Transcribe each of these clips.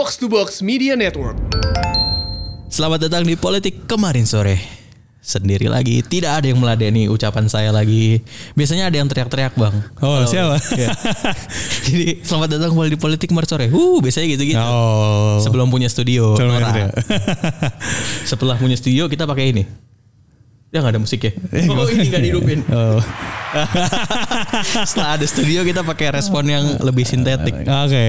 Box to Box Media Network. Selamat datang di Politik kemarin sore. Sendiri lagi, tidak ada yang meladeni ucapan saya lagi. Biasanya ada yang teriak-teriak bang. Oh, siapa? Iya. Jadi selamat datang kembali di Politik kemarin sore. Uh, biasanya gitu-gitu. Oh. Sebelum punya studio. Sebelum. Setelah punya studio kita pakai ini. Ya nggak ada musiknya. Eh, Oh ini nggak dihidupin. Oh. Setelah ada studio kita pakai respon yang lebih sintetik. Oke.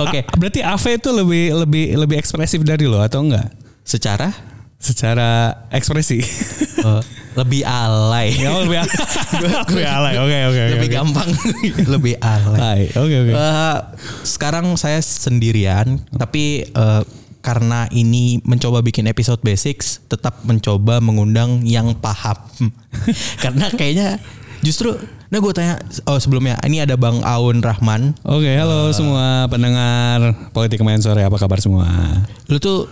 Oke. Ah, berarti AV itu lebih lebih lebih ekspresif dari lo atau enggak? Secara Secara ekspresi. eh, lebih alay. ya oh, lebih lebih alay. Oke oke oke. lebih oke. gampang. lebih alay. Oke oke. Eh, sekarang saya sendirian, tapi eh, karena ini mencoba bikin episode basics, tetap mencoba mengundang yang paham. karena kayaknya justru, nah gue tanya, oh sebelumnya, ini ada Bang Aun Rahman. Oke, halo semua pendengar Politik Main Sore, apa kabar semua? Lu tuh,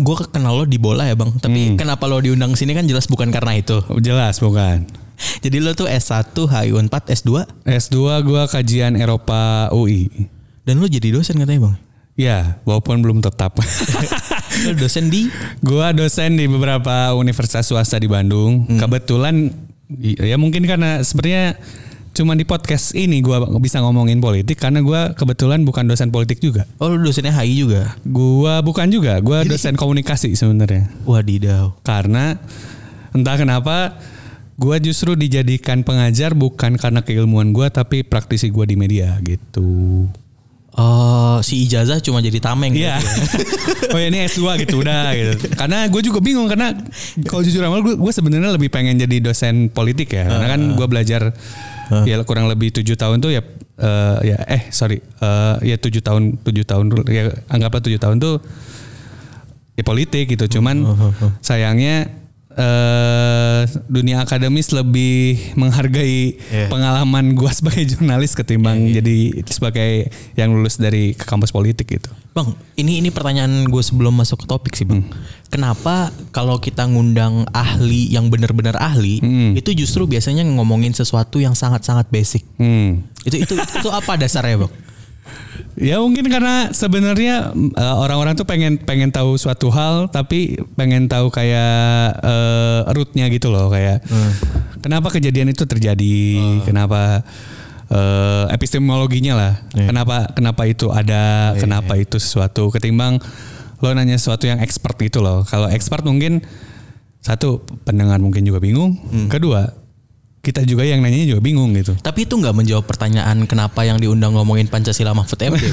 gue kenal lo di bola ya bang, tapi kenapa lo diundang sini kan jelas bukan karena itu. Jelas bukan? Jadi lo tuh S1, HI 4, S2, S2 gua kajian Eropa UI. dan lo jadi dosen katanya bang. Ya, walaupun belum tetap. Dosen di Gua dosen di beberapa universitas swasta di Bandung. Kebetulan ya mungkin karena sebenarnya cuma di podcast ini gua bisa ngomongin politik karena gua kebetulan bukan dosen politik juga. Oh lo dosennya HI juga? Gua bukan juga, gua dosen komunikasi sebenarnya. Wadidaw. Karena entah kenapa gua justru dijadikan pengajar bukan karena keilmuan gua tapi praktisi gua di media gitu. Oh, si ijazah cuma jadi tameng. Iya. gitu ya. oh ya ini S2 gitu udah gitu. Karena gue juga bingung karena kalau jujur amal gue gue sebenarnya lebih pengen jadi dosen politik ya. Karena kan gue belajar ya kurang lebih tujuh tahun tuh ya eh, ya eh sorry eh, ya tujuh tahun tujuh tahun ya anggaplah tujuh tahun tuh ya politik gitu. Cuman sayangnya eh dunia akademis lebih menghargai Iya. pengalaman gue sebagai jurnalis ketimbang jadi sebagai yang lulus dari ke kampus politik gitu. Bang, ini ini pertanyaan gue sebelum masuk ke topik sih, Bang. Kenapa kalau kita ngundang ahli yang benar-benar ahli, Hmm. itu justru biasanya ngomongin sesuatu yang sangat-sangat basic. Hmm. Itu itu itu apa dasarnya, Bang? Ya mungkin karena sebenarnya uh, orang-orang tuh pengen pengen tahu suatu hal tapi pengen tahu kayak uh, rootnya gitu loh kayak kenapa kejadian itu terjadi, kenapa uh, epistemologinya lah, kenapa kenapa itu ada, kenapa itu sesuatu. Ketimbang lo nanya sesuatu yang expert gitu loh. Kalau expert mungkin satu pendengar mungkin juga bingung, kedua kita juga yang nanya juga bingung gitu. Tapi itu nggak menjawab pertanyaan kenapa yang diundang ngomongin Pancasila Mahfud MD.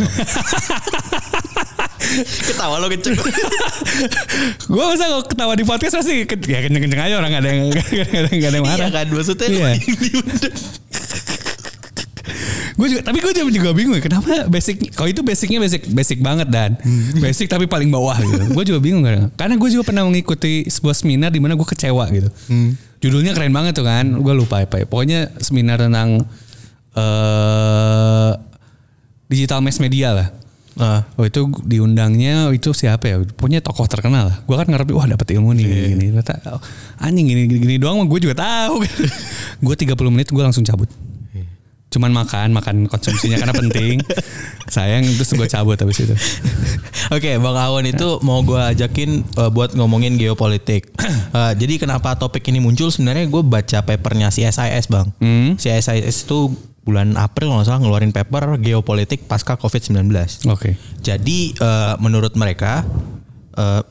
Ketawa lo kenceng. gue masa kalau ketawa di podcast pasti ya kenceng-kenceng aja orang gak ada yang gak ada, gak ada yang marah. Iya kan maksudnya Iya. Gue juga tapi gue juga, juga bingung ya, kenapa basic kalau itu basicnya basic basic banget dan basic tapi paling bawah gitu. gue juga bingung. Karena gue juga pernah mengikuti sebuah seminar di mana gue kecewa gitu. Judulnya keren banget tuh kan. Gue lupa apa ya. Pokoknya seminar tentang eh digital mass media lah. Ah. Oh itu diundangnya itu siapa ya? Pokoknya tokoh terkenal lah. Gue kan ngarep wah dapat ilmu nih gini, gini. Ternyata oh, anjing gini gini, gini doang gue juga tahu. gue 30 menit gue langsung cabut. Cuman makan, makan konsumsinya karena penting. Sayang terus gue cabut habis itu. Oke, Bang Awan itu mau gue ajakin uh, buat ngomongin geopolitik. Uh, jadi kenapa topik ini muncul? Sebenarnya gue baca papernya CSIS, Bang. Hmm. CSIS itu bulan April nggak salah ngeluarin paper geopolitik pasca COVID-19. Oke. Jadi uh, menurut mereka, uh,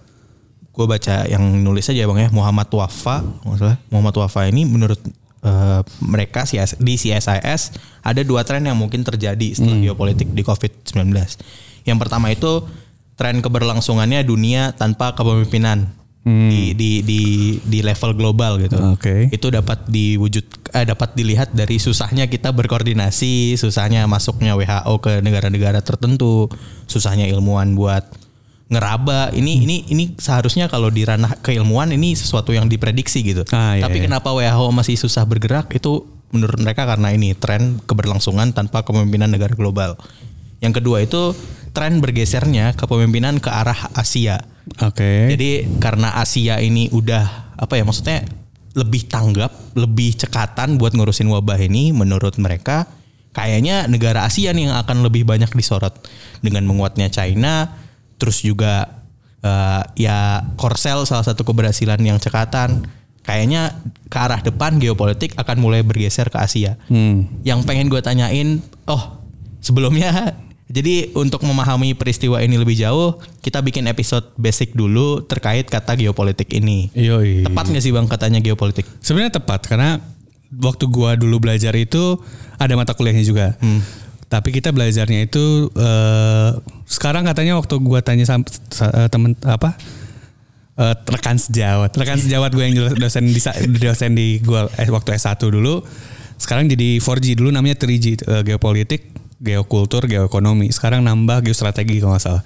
gue baca yang nulis aja bang ya Muhammad Wafa, nggak salah Muhammad Wafa ini menurut uh, mereka CS di CSIS ada dua tren yang mungkin terjadi setelah geopolitik di COVID-19. Yang pertama itu tren keberlangsungannya dunia tanpa kepemimpinan di, di di di level global gitu. Oke. Itu dapat diwujud eh, dapat dilihat dari susahnya kita berkoordinasi, susahnya masuknya WHO ke negara-negara tertentu, susahnya ilmuwan buat ngeraba. Ini ini ini seharusnya kalau di ranah keilmuan ini sesuatu yang diprediksi gitu. Ah, iya, Tapi iya. kenapa WHO masih susah bergerak itu menurut mereka karena ini tren keberlangsungan tanpa kepemimpinan negara global. Yang kedua itu tren bergesernya kepemimpinan ke arah Asia. Oke. Jadi karena Asia ini udah apa ya maksudnya lebih tanggap, lebih cekatan buat ngurusin wabah ini menurut mereka kayaknya negara ASEAN yang akan lebih banyak disorot dengan menguatnya China, terus juga eh, ya Korsel salah satu keberhasilan yang cekatan. Kayaknya ke arah depan geopolitik akan mulai bergeser ke Asia. Hmm. Yang pengen gue tanyain, oh sebelumnya jadi untuk memahami peristiwa ini lebih jauh, kita bikin episode basic dulu terkait kata geopolitik ini. Yoi. Tepat nggak sih bang katanya geopolitik? Sebenarnya tepat karena waktu gua dulu belajar itu ada mata kuliahnya juga. Tapi kita belajarnya itu eh, sekarang katanya waktu gua tanya sam, sa- eh, temen apa eh, rekan sejawat, rekan sejawat gue yang dosen di dosen di gua eh, waktu S1 dulu. Sekarang jadi 4G dulu namanya 3G eh, geopolitik, geokultur, geoekonomi. Sekarang nambah geostrategi kalau nggak salah.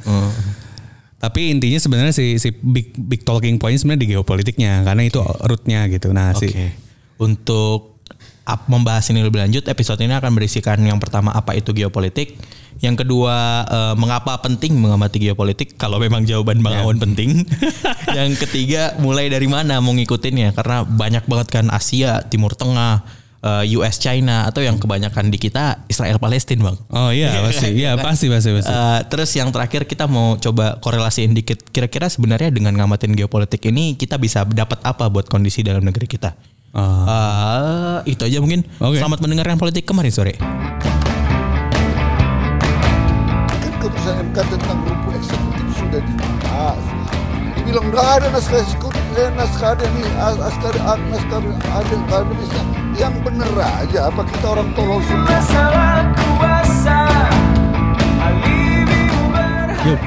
Tapi intinya sebenarnya si si big big talking point sebenarnya di geopolitiknya karena itu rootnya gitu. Nah, Oke. si Untuk ap- membahas ini lebih lanjut, episode ini akan berisikan yang pertama apa itu geopolitik, yang kedua eh, mengapa penting mengamati geopolitik kalau memang jawaban Bang Awan penting. yang ketiga mulai dari mana mau ngikutinnya karena banyak banget kan Asia, Timur Tengah, eh, US China atau yang kebanyakan di kita Israel Palestina, Bang. Oh iya pasti, iya pasti pasti pasti. Eh, terus yang terakhir kita mau coba korelasiin dikit. Kira-kira sebenarnya dengan ngamatin geopolitik ini kita bisa dapat apa buat kondisi dalam negeri kita? Ah. Eh, itu aja mungkin. Oke. Selamat mendengarkan politik kemarin sore. keputusan MK tentang rumput eksekutif sudah dibahas. Dibilang nggak ada naskah eksekutif, eh, naskah ada nih, as- naskah ada, naskah ada akademisnya. Yang bener aja, apa kita orang tolol semua? masalah kuasa alibimu Yuk.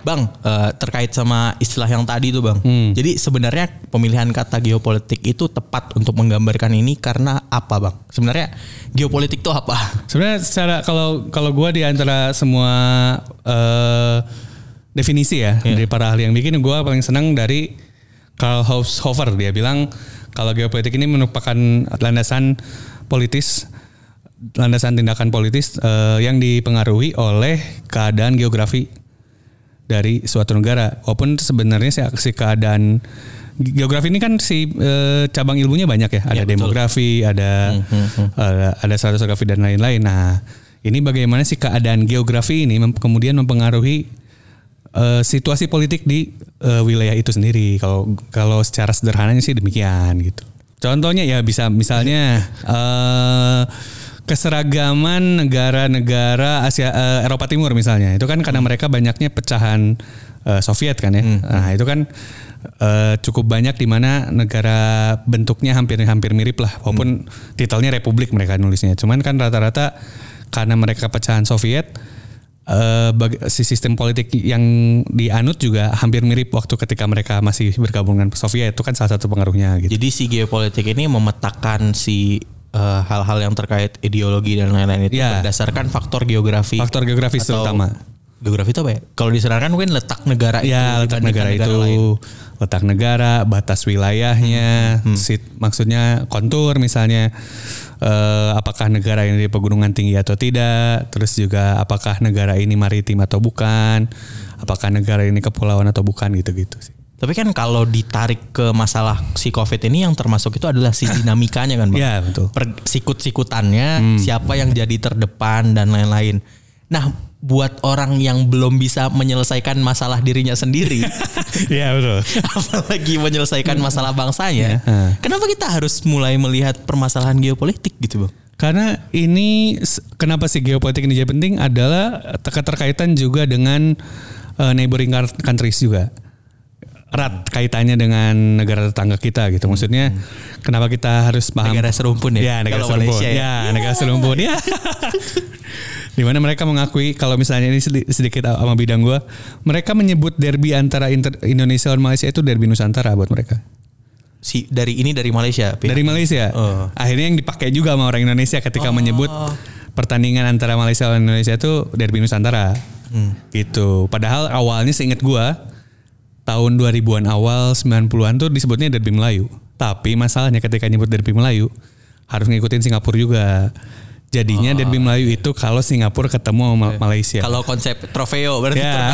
Bang, eh, terkait sama istilah yang tadi tuh bang. Hmm. Jadi sebenarnya pemilihan kata geopolitik itu tepat untuk menggambarkan ini karena apa bang? Sebenarnya geopolitik itu apa? Sebenarnya secara kalau kalau gua di antara semua eh, definisi ya Iya. dari para ahli yang bikin gua paling senang dari Karl Haushofer dia bilang kalau geopolitik ini merupakan landasan politis landasan tindakan politis eh, yang dipengaruhi oleh keadaan geografi dari suatu negara. Walaupun sebenarnya si, si keadaan geografi ini kan si eh, cabang ilmunya banyak ya. Ada Ya, betul. demografi, ada ada, ada stratigrafi dan lain-lain. Nah, ini bagaimana sih keadaan geografi ini mem- kemudian mempengaruhi eh, situasi politik di eh, wilayah itu sendiri. Kalau kalau secara sederhananya sih demikian gitu. Contohnya ya bisa misalnya eh keseragaman negara-negara Asia eh, Eropa Timur misalnya. Itu kan karena mereka banyaknya pecahan eh, Soviet kan ya. Nah, itu kan eh, cukup banyak di mana negara bentuknya hampir-hampir mirip lah walaupun titelnya republik mereka nulisnya. Cuman kan rata-rata karena mereka pecahan Soviet bag- si sistem politik yang dianut juga hampir mirip waktu ketika mereka masih bergabung dengan Soviet itu kan salah satu pengaruhnya gitu. Jadi si geopolitik ini memetakan si eh, hal-hal yang terkait ideologi dan lain-lain itu Ya. berdasarkan faktor geografi. Faktor geografis Atau- terutama. Geografi itu apa ya? Kalau disarankan mungkin letak negara itu Ya letak negara dibandingkan itu, lain. letak negara, batas wilayahnya, sit- maksudnya kontur misalnya, eh, apakah negara ini di pegunungan tinggi atau tidak, terus juga apakah negara ini maritim atau bukan, apakah negara ini kepulauan atau bukan gitu-gitu sih. Tapi kan kalau ditarik ke masalah si COVID ini yang termasuk itu adalah si dinamikanya kan, Bang. Iya, betul. Hmm. Per- sikut-sikutannya, siapa yang jadi terdepan dan lain-lain. Nah, buat orang yang belum bisa menyelesaikan masalah dirinya sendiri, Iya betul. apalagi menyelesaikan masalah bangsanya, Hmm. kenapa kita harus mulai melihat permasalahan geopolitik gitu, Bang? Karena ini kenapa sih geopolitik ini jadi penting adalah keterkaitan juga dengan eh, neighboring coun- countries juga. Erat kaitannya dengan negara tetangga kita gitu. Maksudnya kenapa kita harus paham Negara serumpun ya? Ya, negara Kalau serumpun. Malaysia ya? Ya, negara serumpun. Ya. Di mana mereka mengakui kalau misalnya ini sedi- sedikit sama bidang gua, mereka menyebut derby antara Inter- Indonesia dan Malaysia itu derby Nusantara buat mereka. Si dari ini dari Malaysia, pihak- Dari Malaysia. Oh. Akhirnya yang dipakai juga sama orang Indonesia ketika menyebut pertandingan antara Malaysia dan Indonesia itu derby Nusantara. Hmm. Gitu. Padahal awalnya seingat gua tahun 2000-an awal 90-an tuh disebutnya derby Melayu. Tapi masalahnya ketika nyebut derby Melayu harus ngikutin Singapura juga. Jadinya derby Melayu itu kalau Singapura ketemu sama Malaysia. Kalau konsep trofeo berarti Ya.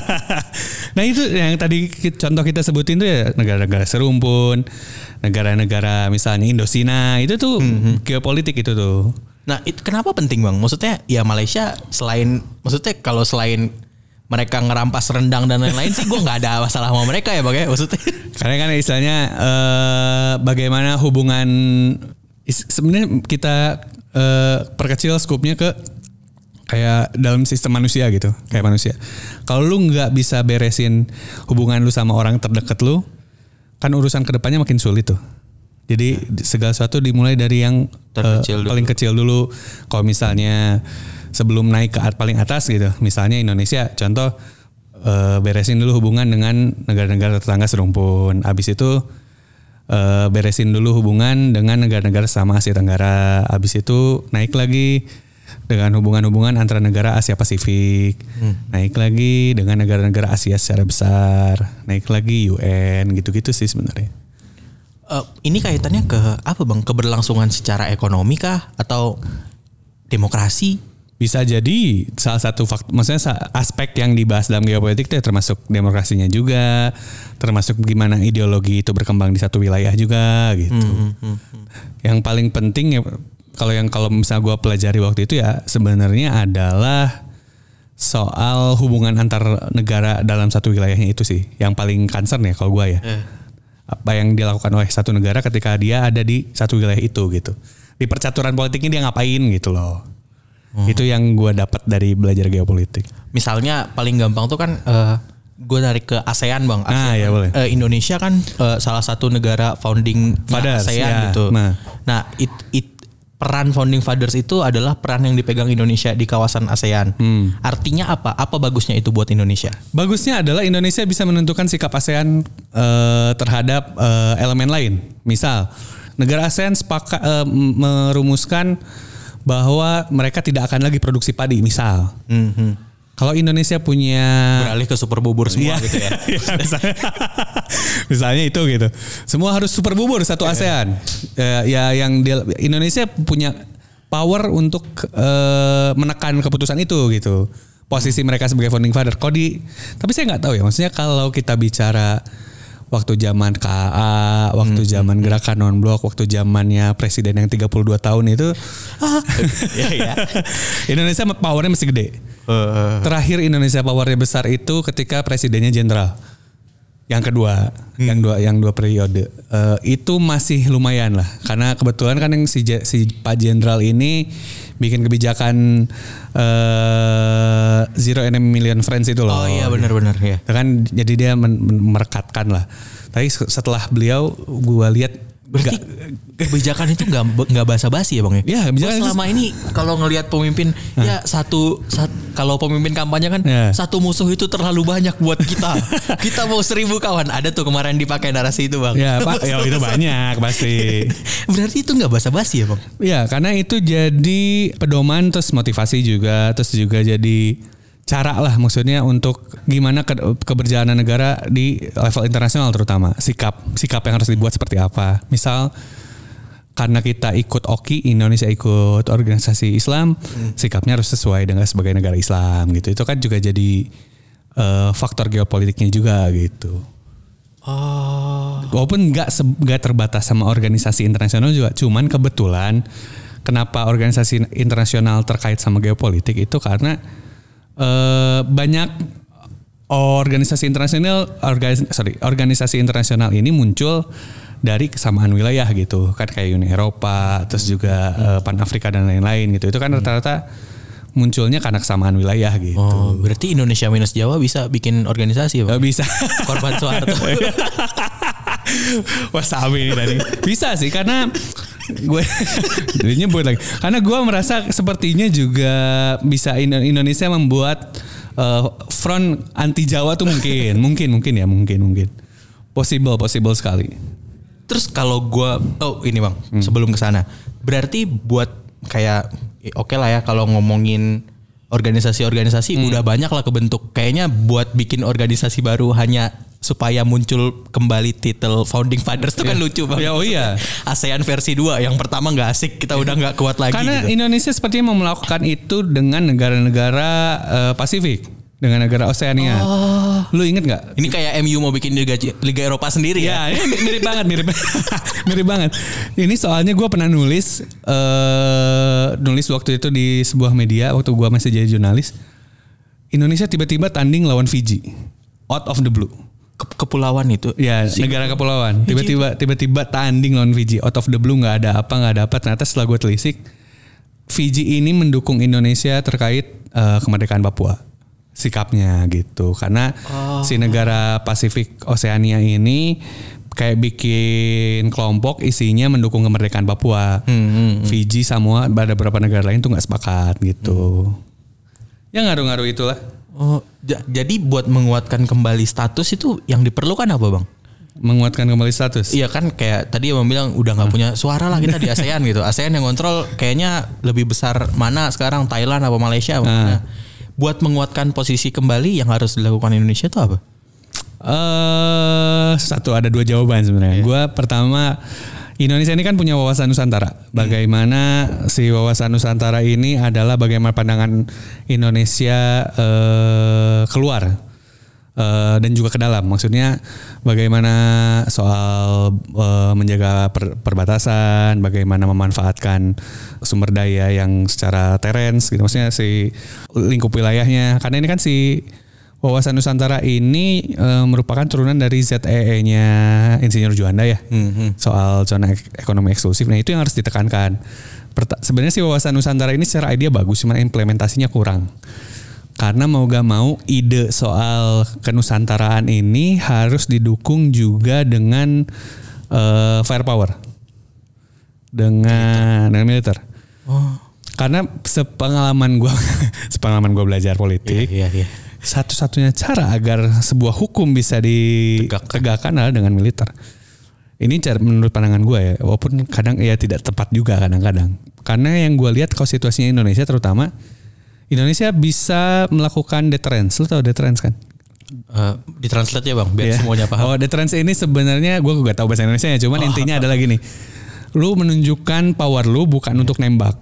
nah itu yang tadi contoh kita sebutin tuh ya negara-negara serumpun, negara-negara misalnya Indosina itu tuh geopolitik itu tuh. Nah, itu kenapa penting bang? Maksudnya ya Malaysia selain, maksudnya kalau selain mereka ngerampas rendang dan lain-lain sih, gue nggak ada masalah sama mereka ya bang ya. Maksudnya, Karena kan istilahnya eh, bagaimana hubungan is- sebenarnya kita eh, perkecil skupnya ke kayak dalam sistem manusia gitu, kayak manusia. Kalau lu nggak bisa beresin hubungan lu sama orang terdekat lu, kan urusan ke depannya makin sulit tuh. Jadi segala sesuatu dimulai dari yang eh, Terkecil dulu. paling kecil dulu. Kalau misalnya sebelum naik ke at- paling atas gitu, misalnya Indonesia, contoh eh, beresin dulu hubungan dengan negara-negara tetangga serumpun. Abis itu eh, beresin dulu hubungan dengan negara-negara sama Asia Tenggara. Abis itu naik lagi dengan hubungan-hubungan antara negara Asia Pasifik. Naik lagi dengan negara-negara Asia secara besar. Naik lagi UN gitu-gitu sih sebenarnya. eh, ini kaitannya ke apa bang? Keberlangsungan secara ekonomi kah? Atau demokrasi? Bisa jadi salah satu faktor, maksudnya aspek yang dibahas dalam geopolitik itu ya termasuk demokrasinya juga, termasuk gimana ideologi itu berkembang di satu wilayah juga gitu. Yang paling penting ya kalau yang kalau misalnya gue pelajari waktu itu ya sebenarnya adalah soal hubungan antar negara dalam satu wilayahnya itu sih yang paling concern ya kalau gue ya. Apa yang dilakukan oleh satu negara ketika dia ada di satu wilayah itu gitu. Di percaturan politiknya dia ngapain gitu loh. Itu yang gue dapat dari belajar geopolitik. Misalnya paling gampang tuh kan gue tarik ke ASEAN bang. Ah, ASEAN. ya, boleh. Eh, Indonesia kan eh, salah satu negara founding Fathers, ASEAN ya. gitu. Nah. Nah, it, it- peran founding fathers itu adalah peran yang dipegang Indonesia di kawasan ASEAN. Hmm. Artinya apa? Apa bagusnya itu buat Indonesia? Bagusnya adalah Indonesia bisa menentukan sikap ASEAN eh, terhadap eh, elemen lain. Misal, negara ASEAN sepakat eh, m- merumuskan bahwa mereka tidak akan lagi produksi padi. Misal, kalau Indonesia punya Beralih ke super bubur semua Iya. gitu ya. Iya, misalnya, misalnya itu gitu. Semua harus super bubur satu ASEAN. Ya, ya yang dia- Indonesia punya power untuk eh, menekan keputusan itu gitu. Posisi mereka sebagai founding father. Kok di tapi saya nggak tahu ya. Maksudnya kalau kita bicara waktu zaman KA, waktu zaman gerakan non blok, waktu zamannya presiden yang 32 tahun itu Iya, iya. Indonesia powernya masih gede. Terakhir Indonesia powernya besar itu ketika presidennya jenderal. Yang kedua, yang dua yang dua periode. Eh, itu masih lumayan lah karena kebetulan kan yang si, si Pak Jenderal ini bikin kebijakan eh zero enemy million friends itu loh. Oh iya benar-benar ya. Kan jadi dia men- merekatkan lah. Tapi se- setelah beliau gua lihat Berarti kebijakan itu nggak nggak basa-basi ya bang ya? Gua kebijakan selama ini kalau ngelihat pemimpin ya satu, sat- kalau pemimpin kampanye kan Iya. satu musuh itu terlalu banyak buat kita. kita mau seribu kawan. Ada tuh kemarin dipakai narasi itu bang. ya Pak, ya itu banyak pasti. Berarti itu nggak basa-basi ya bang? Ya, karena itu jadi pedoman terus motivasi juga, terus juga jadi cara lah maksudnya untuk gimana ke- keberjalanan negara di level internasional terutama sikap sikap yang harus dibuat seperti apa. Misal karena kita ikut OKI Indonesia ikut organisasi Islam, sikapnya harus sesuai dengan sebagai negara Islam gitu. Itu kan juga jadi eh, faktor geopolitiknya juga gitu. Oh. Walaupun nggak nggak terbatas sama organisasi internasional juga, cuman kebetulan kenapa organisasi internasional terkait sama geopolitik itu karena eh, banyak organisasi internasional organis- sorry organisasi internasional ini muncul dari kesamaan wilayah gitu kan kayak Uni Eropa terus juga Pan Afrika dan lain-lain gitu itu kan rata-rata munculnya karena kesamaan wilayah gitu Oh, berarti Indonesia minus Jawa bisa bikin organisasi bang? Nggak bisa Korban Soeharto. Wah Sami ini tadi. Bisa sih karena gue jadi nyebut lagi. Karena gue merasa sepertinya juga bisa Indo- Indonesia membuat eh, front anti Jawa tuh mungkin, mungkin, mungkin ya, mungkin, mungkin. Possible, possible sekali. Terus kalau gua oh ini bang sebelum ke sana berarti buat kayak oke lah ya kalau ngomongin organisasi-organisasi udah banyak lah kebentuk kayaknya buat bikin organisasi baru hanya supaya muncul kembali titel founding fathers itu kan lucu banget. Ya, oh iya. ASEAN versi 2 yang pertama nggak asik, kita udah nggak kuat lagi Karena gitu. Indonesia sepertinya mau melakukan itu dengan negara-negara eh, Pasifik, dengan negara Oseania. Lu inget nggak? Ini kayak MU mau bikin Liga, Liga Eropa sendiri ya. Ya, ini mirip banget, mirip, mirip banget. Ini soalnya gue pernah nulis, eh nulis waktu itu di sebuah media waktu gue masih jadi jurnalis. Indonesia tiba-tiba tanding lawan Fiji, out of the blue. Ke- kepulauan itu. Ya, Si- negara kepulauan. Tiba-tiba tiba-tiba tanding lawan Fiji, out of the blue nggak ada apa nggak ada apa. Ternyata setelah gue telisik, Fiji ini mendukung Indonesia terkait eh, kemerdekaan Papua. Sikapnya gitu. Karena si negara Pasifik Oseania ini kayak bikin kelompok isinya mendukung kemerdekaan Papua. Fiji, Samoa, ada beberapa negara lain tuh nggak sepakat gitu. Ya ngaruh-ngaruh itulah. Oh, ja- jadi buat menguatkan kembali status itu yang diperlukan apa, Bang? Menguatkan kembali status. Iya kan kayak tadi Abang bilang udah nggak punya suara lah kita di ASEAN gitu. ASEAN yang kontrol kayaknya lebih besar mana sekarang Thailand apa Malaysia apa mana. Buat menguatkan posisi kembali yang harus dilakukan Indonesia itu apa? eh satu ada dua jawaban sebenarnya. Gua pertama Indonesia ini kan punya wawasan Nusantara. Bagaimana si wawasan Nusantara ini adalah bagaimana pandangan Indonesia eh, keluar eh, dan juga ke dalam. Maksudnya bagaimana soal eh, menjaga per- perbatasan, bagaimana memanfaatkan sumber daya yang secara terens gitu. Maksudnya si lingkup wilayahnya. Karena ini kan si Wawasan Nusantara ini eh, merupakan turunan dari ZEE-nya Insinyur Juanda ya. Soal zona ek- ekonomi eksklusif. Nah, itu yang harus ditekankan. Perta- Sebenarnya sih wawasan Nusantara ini secara ide bagus, cuma implementasinya kurang. Karena mau gak mau ide soal kenusantaraan ini harus didukung juga dengan eh, firepower. Dengan dengan militer. Karena sepengalaman gua sepengalaman gua belajar politik, Iya, iya. Satu-satunya cara agar sebuah hukum bisa ditegakkan adalah dengan militer. Ini cara menurut pandangan gue ya, walaupun kadang ya tidak tepat juga kadang-kadang. Karena yang gue lihat kalau situasinya Indonesia terutama, Indonesia bisa melakukan deterrence. Lo tau deterrence kan? Eh, ditranslate ya bang, biar Iya. semuanya paham. Oh, deterrence ini sebenarnya gue gak tahu bahasa Indonesia ya, cuman intinya adalah gini. Lu menunjukkan power lu bukan untuk nembak.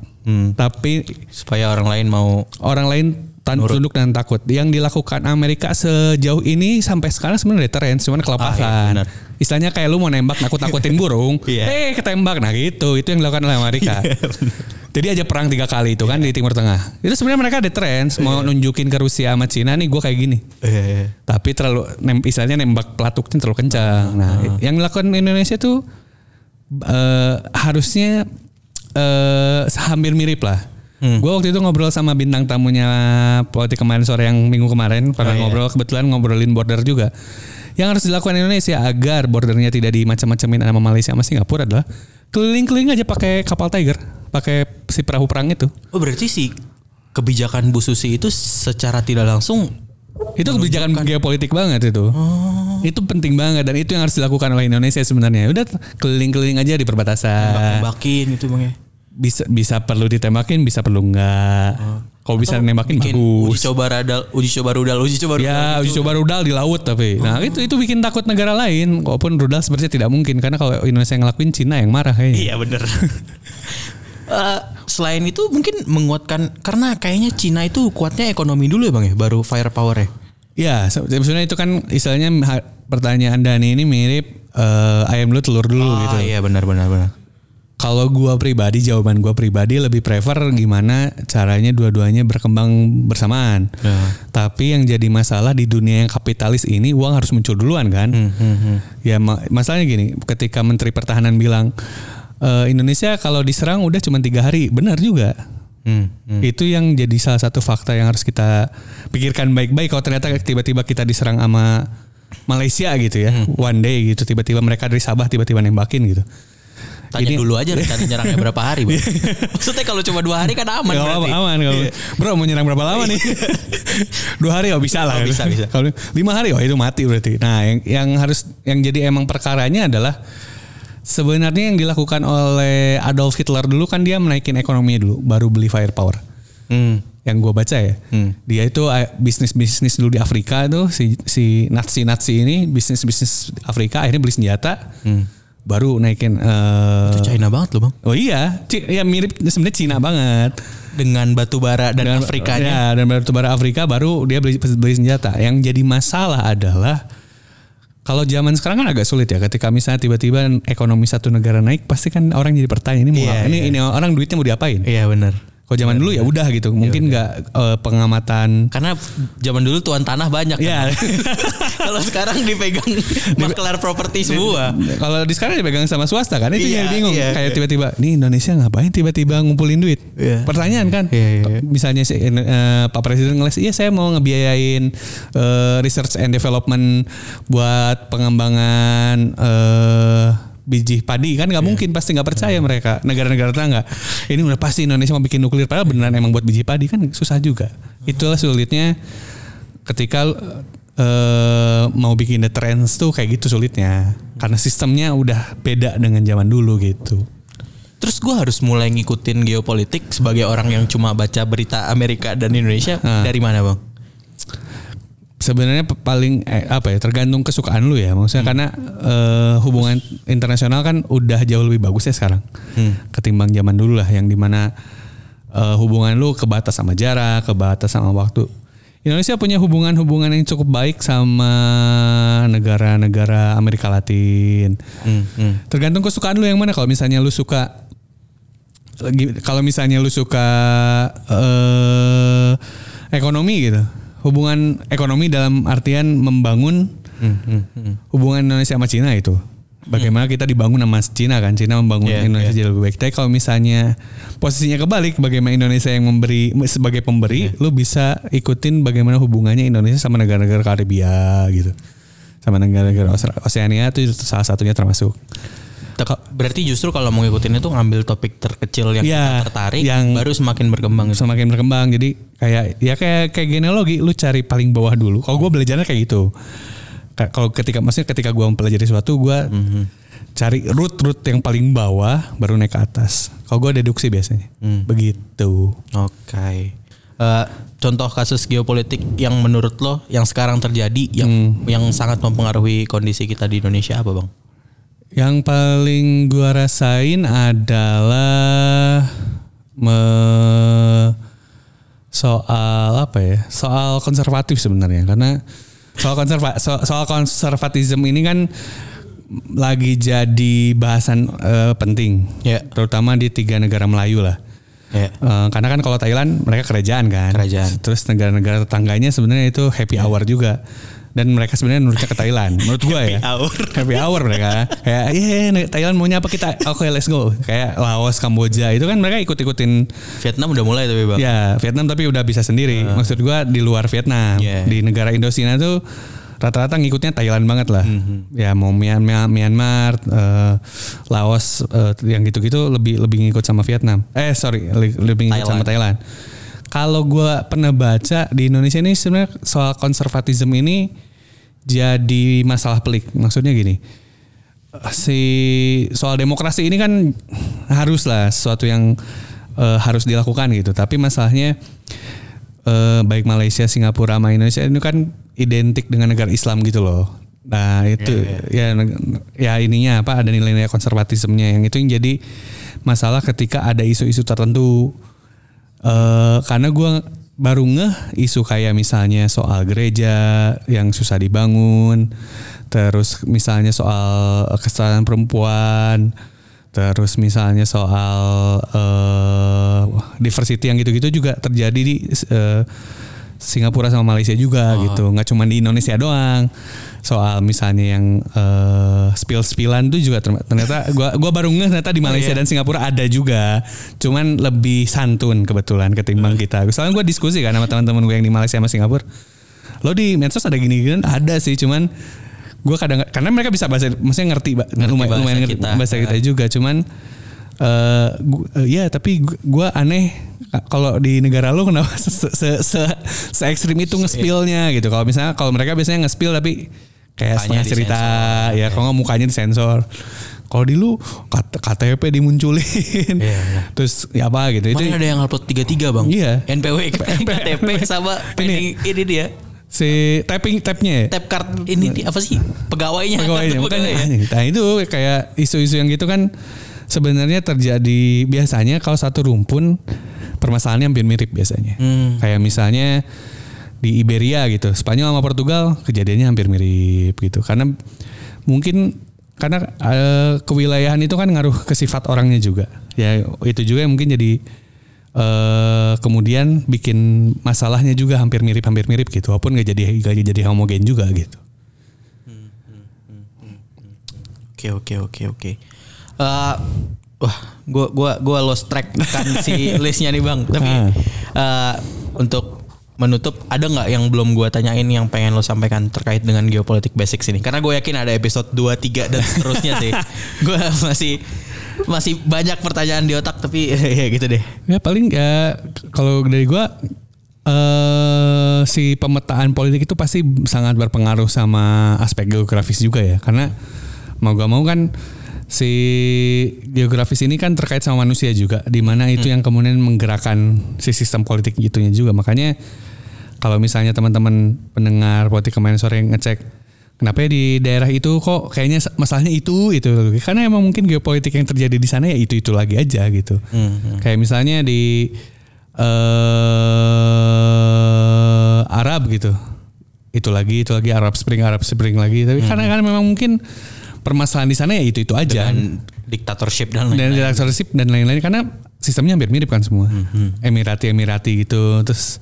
Tapi Supaya orang lain mau orang lain tan- tunduk dan takut. Yang dilakukan Amerika sejauh ini sampai sekarang sebenarnya deterrence, cuman kelapakan. Ah, iya, benar. Istilahnya kayak lu mau nembak nakut-nakutin burung, Iya. eh ketembak. Nah gitu, itu yang dilakukan oleh Amerika. Jadi aja perang tiga kali itu kan di Timur Tengah. Itu sebenarnya mereka deterrence, mau nunjukin ke Rusia sama Cina nih gue kayak gini. Tapi terlalu nem, istilahnya nembak pelatuknya terlalu kencang. Nah, yang dilakukan Indonesia tuh eh, harusnya eh hampir mirip lah. Gue waktu itu ngobrol sama bintang tamunya politik kemarin sore yang minggu kemarin pernah Oh, iya. ngobrol kebetulan ngobrolin border juga. Yang harus dilakukan Indonesia agar bordernya tidak dimacam-macamin sama Malaysia sama Singapura adalah keliling-keliling aja pakai kapal Tiger, pakai si perahu perang itu. Oh berarti sih kebijakan Bu Susi itu secara tidak langsung Itu kebijakan geopolitik banget itu. Itu penting banget dan itu yang harus dilakukan oleh Indonesia sebenarnya. Udah keliling-keliling aja di perbatasan. nembakin gitu bang ya. Bisa bisa perlu ditembakin, bisa perlu enggak. Kalau bisa nembakin bagus. uji coba radal, uji coba rudal, uji coba rudal. Ya, gitu. uji coba rudal di laut tapi. Nah, itu itu bikin takut negara lain. Walaupun rudal sepertinya tidak mungkin karena kalau Indonesia yang ngelakuin Cina yang marah kayaknya. Iya bener. Eh, selain itu mungkin menguatkan karena kayaknya Cina itu kuatnya ekonomi dulu ya bang ya, baru firepower ya. Ya, se- sebenarnya itu kan istilahnya pertanyaan Dani ini mirip eh, ayam dulu telur dulu gitu. Ah, iya benar benar benar. Kalau gua pribadi, jawaban gua pribadi lebih prefer gimana caranya dua-duanya berkembang bersamaan. Ya. Tapi yang jadi masalah di dunia yang kapitalis ini uang harus muncul duluan kan. Ya ma- masalahnya gini, ketika Menteri Pertahanan bilang "E, Indonesia kalau diserang udah cuma tiga hari, benar juga. Hmm, Itu yang jadi salah satu fakta yang harus kita pikirkan baik-baik. Kalau ternyata tiba-tiba kita diserang sama Malaysia gitu ya, one day gitu, tiba-tiba mereka dari Sabah tiba-tiba nembakin gitu. Tanya Ini- dulu aja rencana nyerangnya berapa hari bang. Maksudnya kalau cuma dua hari kan aman Gak apa berarti. aman kalau bro mau nyerang berapa lama nih dua hari oh bisa lah Oh, bisa, bisa. kalau lima hari oh itu mati berarti nah yang yang harus yang jadi emang perkaranya adalah sebenarnya yang dilakukan oleh Adolf Hitler dulu kan dia menaikin ekonomi dulu baru beli firepower Hmm. yang gue baca ya. Hmm. Dia itu eh, bisnis-bisnis dulu di Afrika tuh si si Nazi-Nazi ini bisnis-bisnis Afrika akhirnya beli senjata. Baru naikin eh, Itu China banget loh bang. Oh iya, Ci- ya mirip sebenarnya Cina banget. Dengan batu bara dan Dengan- Afrikanya. Ya, dan batu bara Afrika baru dia beli beli senjata. Yang jadi masalah adalah kalau zaman sekarang kan agak sulit ya ketika misalnya tiba-tiba ekonomi satu negara naik pasti kan orang jadi bertanya ini mau apa? ini iya. ini orang duitnya mau diapain? Iya benar. Kalau zaman dulu ya udah gitu, mungkin nggak eh, pengamatan Karena zaman dulu tuan tanah banyak. Ya. kan. Kalau sekarang dipegang maklar properti semua. Kalau di sekarang dipegang sama swasta kan itu Iya, yang bingung. iya, Kayak iya. tiba-tiba, nih Indonesia ngapain tiba-tiba ngumpulin duit? Iya. Pertanyaan kan? Iya, iya, iya. Misalnya si, eh, Pak Presiden ngeles, iya saya mau ngebiayain eh, research and development buat pengembangan eh, biji padi kan nggak mungkin pasti nggak percaya mereka. Negara-negara tetangga. Ini udah pasti Indonesia mau bikin nuklir padahal beneran emang buat biji padi kan susah juga. Itulah sulitnya ketika eh, mau bikin the trends tuh kayak gitu sulitnya. Karena sistemnya udah beda dengan zaman dulu gitu. Terus gue harus mulai ngikutin geopolitik sebagai orang yang cuma baca berita Amerika dan Indonesia Ah. dari mana bang? Sebenarnya paling eh, apa ya tergantung kesukaan lu ya. Maksudnya karena eh, hubungan internasional kan udah jauh lebih bagus ya sekarang ketimbang zaman dulu lah yang di mana eh, hubungan lu kebatas sama jarak kebatas sama waktu. Indonesia punya hubungan-hubungan yang cukup baik sama negara-negara Amerika Latin. Hmm, hmm. tergantung kesukaan lu yang mana. Kalau misalnya lu suka lagi- kalau misalnya lu suka eh ekonomi gitu hubungan ekonomi dalam artian membangun hubungan Indonesia sama Cina itu. Bagaimana kita dibangun sama Cina kan? Cina membangun Iya, Indonesia iya. jadi lebih baik. Tapi kalau misalnya posisinya kebalik bagaimana Indonesia yang memberi sebagai pemberi lu bisa ikutin bagaimana hubungannya Indonesia sama negara-negara Karibia gitu. Sama negara-negara Oseania itu salah satunya termasuk Tep- Berarti justru kalau mau ngikutin itu ngambil topik terkecil yang Iya, kita tertarik, yang- baru semakin berkembang. gitu. semakin berkembang jadi kayak ya kayak kayak genealogi lu cari paling bawah dulu kalau gue belajarnya kayak gitu kalau ketika maksudnya ketika gue mempelajari sesuatu gue Mhm. cari root root yang paling bawah baru naik ke atas kalau gue deduksi biasanya Hmm. begitu Oke. Eh, contoh kasus geopolitik yang menurut lo yang sekarang terjadi yang Hmm. yang sangat mempengaruhi kondisi kita di Indonesia apa bang? Yang paling gue rasain adalah me- soal apa ya soal konservatif sebenarnya karena soal konserva so- soal konservatisme ini kan lagi jadi bahasan eh, penting Ya. terutama di tiga negara Melayu lah Ya. Eh, karena kan kalau Thailand mereka kerajaan kan Kerajaan. terus negara-negara tetangganya sebenarnya itu happy hour juga dan mereka sebenarnya nurutnya ke Thailand menurut gue ya. Hour. happy hour mereka. Kayak iya yeah, Thailand maunya apa kita? Oke let's go. Kayak Laos Kamboja itu kan mereka ikut-ikutin. Vietnam udah mulai tapi bang. ya Vietnam tapi udah bisa sendiri. Maksud gua di luar Vietnam. Yeah. di negara Indocina tuh rata-rata ngikutnya Thailand banget lah. Ya mau Myanmar, Myanmar eh, Laos eh, yang gitu-gitu lebih lebih ngikut sama Vietnam. Eh sorry lebih ngikut sama Thailand kalau gua pernah baca di Indonesia ini sebenarnya soal konservatisme ini jadi masalah pelik maksudnya gini si soal demokrasi ini kan haruslah sesuatu yang eh, harus dilakukan gitu. Tapi masalahnya eh, baik Malaysia, Singapura, sama Indonesia ini kan identik dengan negara Islam gitu loh. Nah itu ya neg- ya ininya apa ada nilai-nilai konservatismenya yang itu yang jadi masalah ketika ada isu-isu tertentu. Eh, karena gue baru ngeh isu kayak misalnya soal gereja yang susah dibangun, terus misalnya soal kesetaraan perempuan, terus misalnya soal eh, diversity yang gitu-gitu juga terjadi di eh, Singapura sama Malaysia juga gitu, nggak cuma di Indonesia doang. Soal misalnya yang eh, spill-spillan tuh juga term- ternyata gua gua baru ngeh ternyata di Malaysia dan Singapura ada juga. Cuman lebih santun kebetulan ketimbang kita. Soalnya gua diskusi kan sama teman-teman gue yang di Malaysia sama Singapura. Lo di medsos ada gini-gini ada sih, cuman gua kadang karena mereka bisa bahasa maksudnya ngerti, Ngerti lumayan, bahasa lumayan ngerti kita. bahasa kita juga cuman eh eh, ya tapi gu- gua aneh ka- kalau di negara lu kenapa se se se, se ekstrim itu nge-spillnya gitu kalau misalnya kalau mereka biasanya nge-spill tapi kayak setengah cerita ya kalau nggak mukanya disensor Kalau di lu KTP dimunculin. Iya, iya. Terus ya apa gitu. Itu Kemarin ada yang upload tiga-tiga bang. Iya. NPW, KTP sama ini, ini dia. si tapping tabnya ya. Tap card ini di- apa sih? Pegawainya. pegawainya kartu makanya pegawai ya. anjing. nah itu kayak isu-isu yang gitu kan sebenarnya terjadi biasanya kalau satu rumpun permasalahannya hampir mirip biasanya. Hmm. kayak misalnya di Iberia gitu Spanyol sama Portugal kejadiannya hampir mirip gitu. Karena mungkin karena eh, kewilayahan itu kan ngaruh ke sifat orangnya juga. Ya itu juga yang mungkin jadi eh kemudian bikin masalahnya juga hampir mirip hampir mirip gitu. Walaupun nggak jadi nggak jadi homogen juga gitu. Oke oke oke oke. Eh, wah, gua gua gua lost track kan si listnya nih bang. Tapi eh, untuk menutup ada nggak yang belum gua tanyain yang pengen lo sampaikan terkait dengan geopolitik basic sini? Karena gue yakin ada episode 2, 3 dan seterusnya sih. Gue masih masih banyak pertanyaan di otak tapi ya gitu deh. Ya paling ya kalau dari gua eh si pemetaan politik itu pasti sangat berpengaruh sama aspek geografis juga ya. Karena mau gak mau kan si geografis ini kan terkait sama manusia juga di mana itu yang kemudian menggerakkan si sistem politik itunya juga. Makanya kalau misalnya teman-teman pendengar politik kemarin sore ngecek kenapa ya di daerah itu kok kayaknya masalahnya itu itu. Karena emang mungkin geopolitik yang terjadi di sana ya itu itu lagi aja gitu. Kayak misalnya di eh Arab gitu. Itu lagi itu lagi Arab Spring Arab Spring lagi. Tapi karena kan memang mungkin permasalahan di sana ya itu itu aja Dan dictatorship dan dan lain-lain. dictatorship dan lain-lain karena sistemnya hampir mirip kan semua Emirati Emirati gitu terus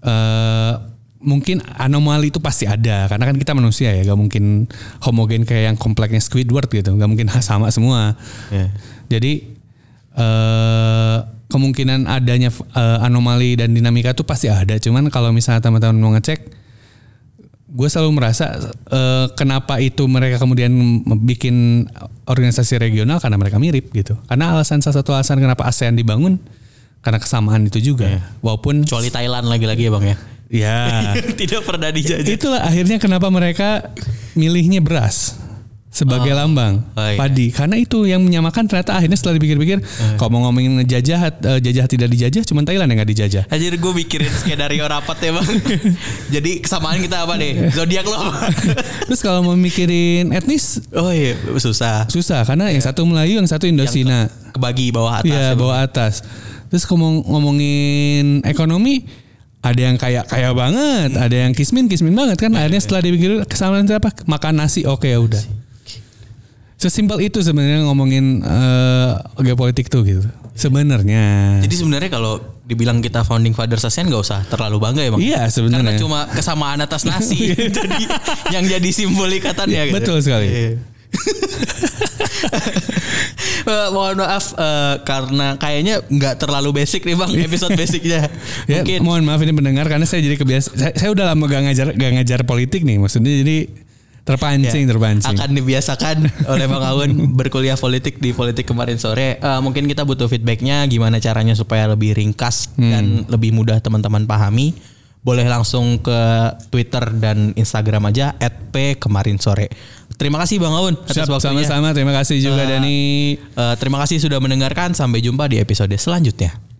eh mungkin anomali itu pasti ada karena kan kita manusia ya gak mungkin homogen kayak yang kompleksnya Squidward gitu gak mungkin sama semua Ya. jadi eh kemungkinan adanya eh, anomali dan dinamika itu pasti ada cuman kalau misalnya teman-teman mau ngecek gue selalu merasa eh, kenapa itu mereka kemudian bikin organisasi regional karena mereka mirip gitu. Karena alasan salah satu alasan kenapa ASEAN dibangun karena kesamaan itu juga. Walaupun Kecuali Thailand lagi-lagi ya bang ya. ya Tidak pernah dijajah. itulah akhirnya kenapa mereka milihnya beras sebagai lambang. Oh, iya. padi. Karena itu yang menyamakan ternyata akhirnya setelah dipikir-pikir kalau mau ngomongin ngejajah eh, jajah tidak dijajah cuma Thailand yang nggak dijajah. Anjir gue mikirin skenario rapat ya bang. Jadi kesamaan kita apa nih? Zodiak lo apa? Terus kalau mau mikirin etnis? Oh iya. Susah. Susah karena yang satu Melayu yang satu Indosina Kebagi bawah atas Iya ya, Bang. bawah atas. Terus ngomong ngomongin ekonomi ada yang kaya kaya banget, ada yang kismin kismin banget kan. Akhirnya setelah dipikir kesamaan apa? Makan nasi, oke ya udah. Sesimpel itu sebenarnya ngomongin eh, geopolitik tuh gitu. Sebenarnya. Jadi sebenarnya kalau dibilang kita founding fathers ASEAN gak usah terlalu bangga ya bang Iya Karena sebenarnya. cuma kesamaan atas nasi jadi yang jadi simbol ikatan ya gitu. Betul sekali. Iya. Eh, mohon maaf eh, karena kayaknya nggak terlalu basic nih bang episode basicnya. Ya, Mungkin mohon maaf ini pendengar karena saya jadi kebiasa saya, saya udah lama gak ngajar gak ngajar politik nih maksudnya jadi terpancing Ya, terpancing. akan dibiasakan oleh Bang Aun berkuliah politik di politik kemarin sore. Eh, mungkin kita butuh feedbacknya gimana caranya supaya lebih ringkas Hmm. dan lebih mudah teman-teman pahami. Boleh langsung ke Twitter dan Instagram aja @p kemarin sore. Terima kasih Bang Aun atas Siap, waktunya. sama-sama terima kasih juga Eh, Dani. Eh, terima kasih sudah mendengarkan. Sampai jumpa di episode selanjutnya.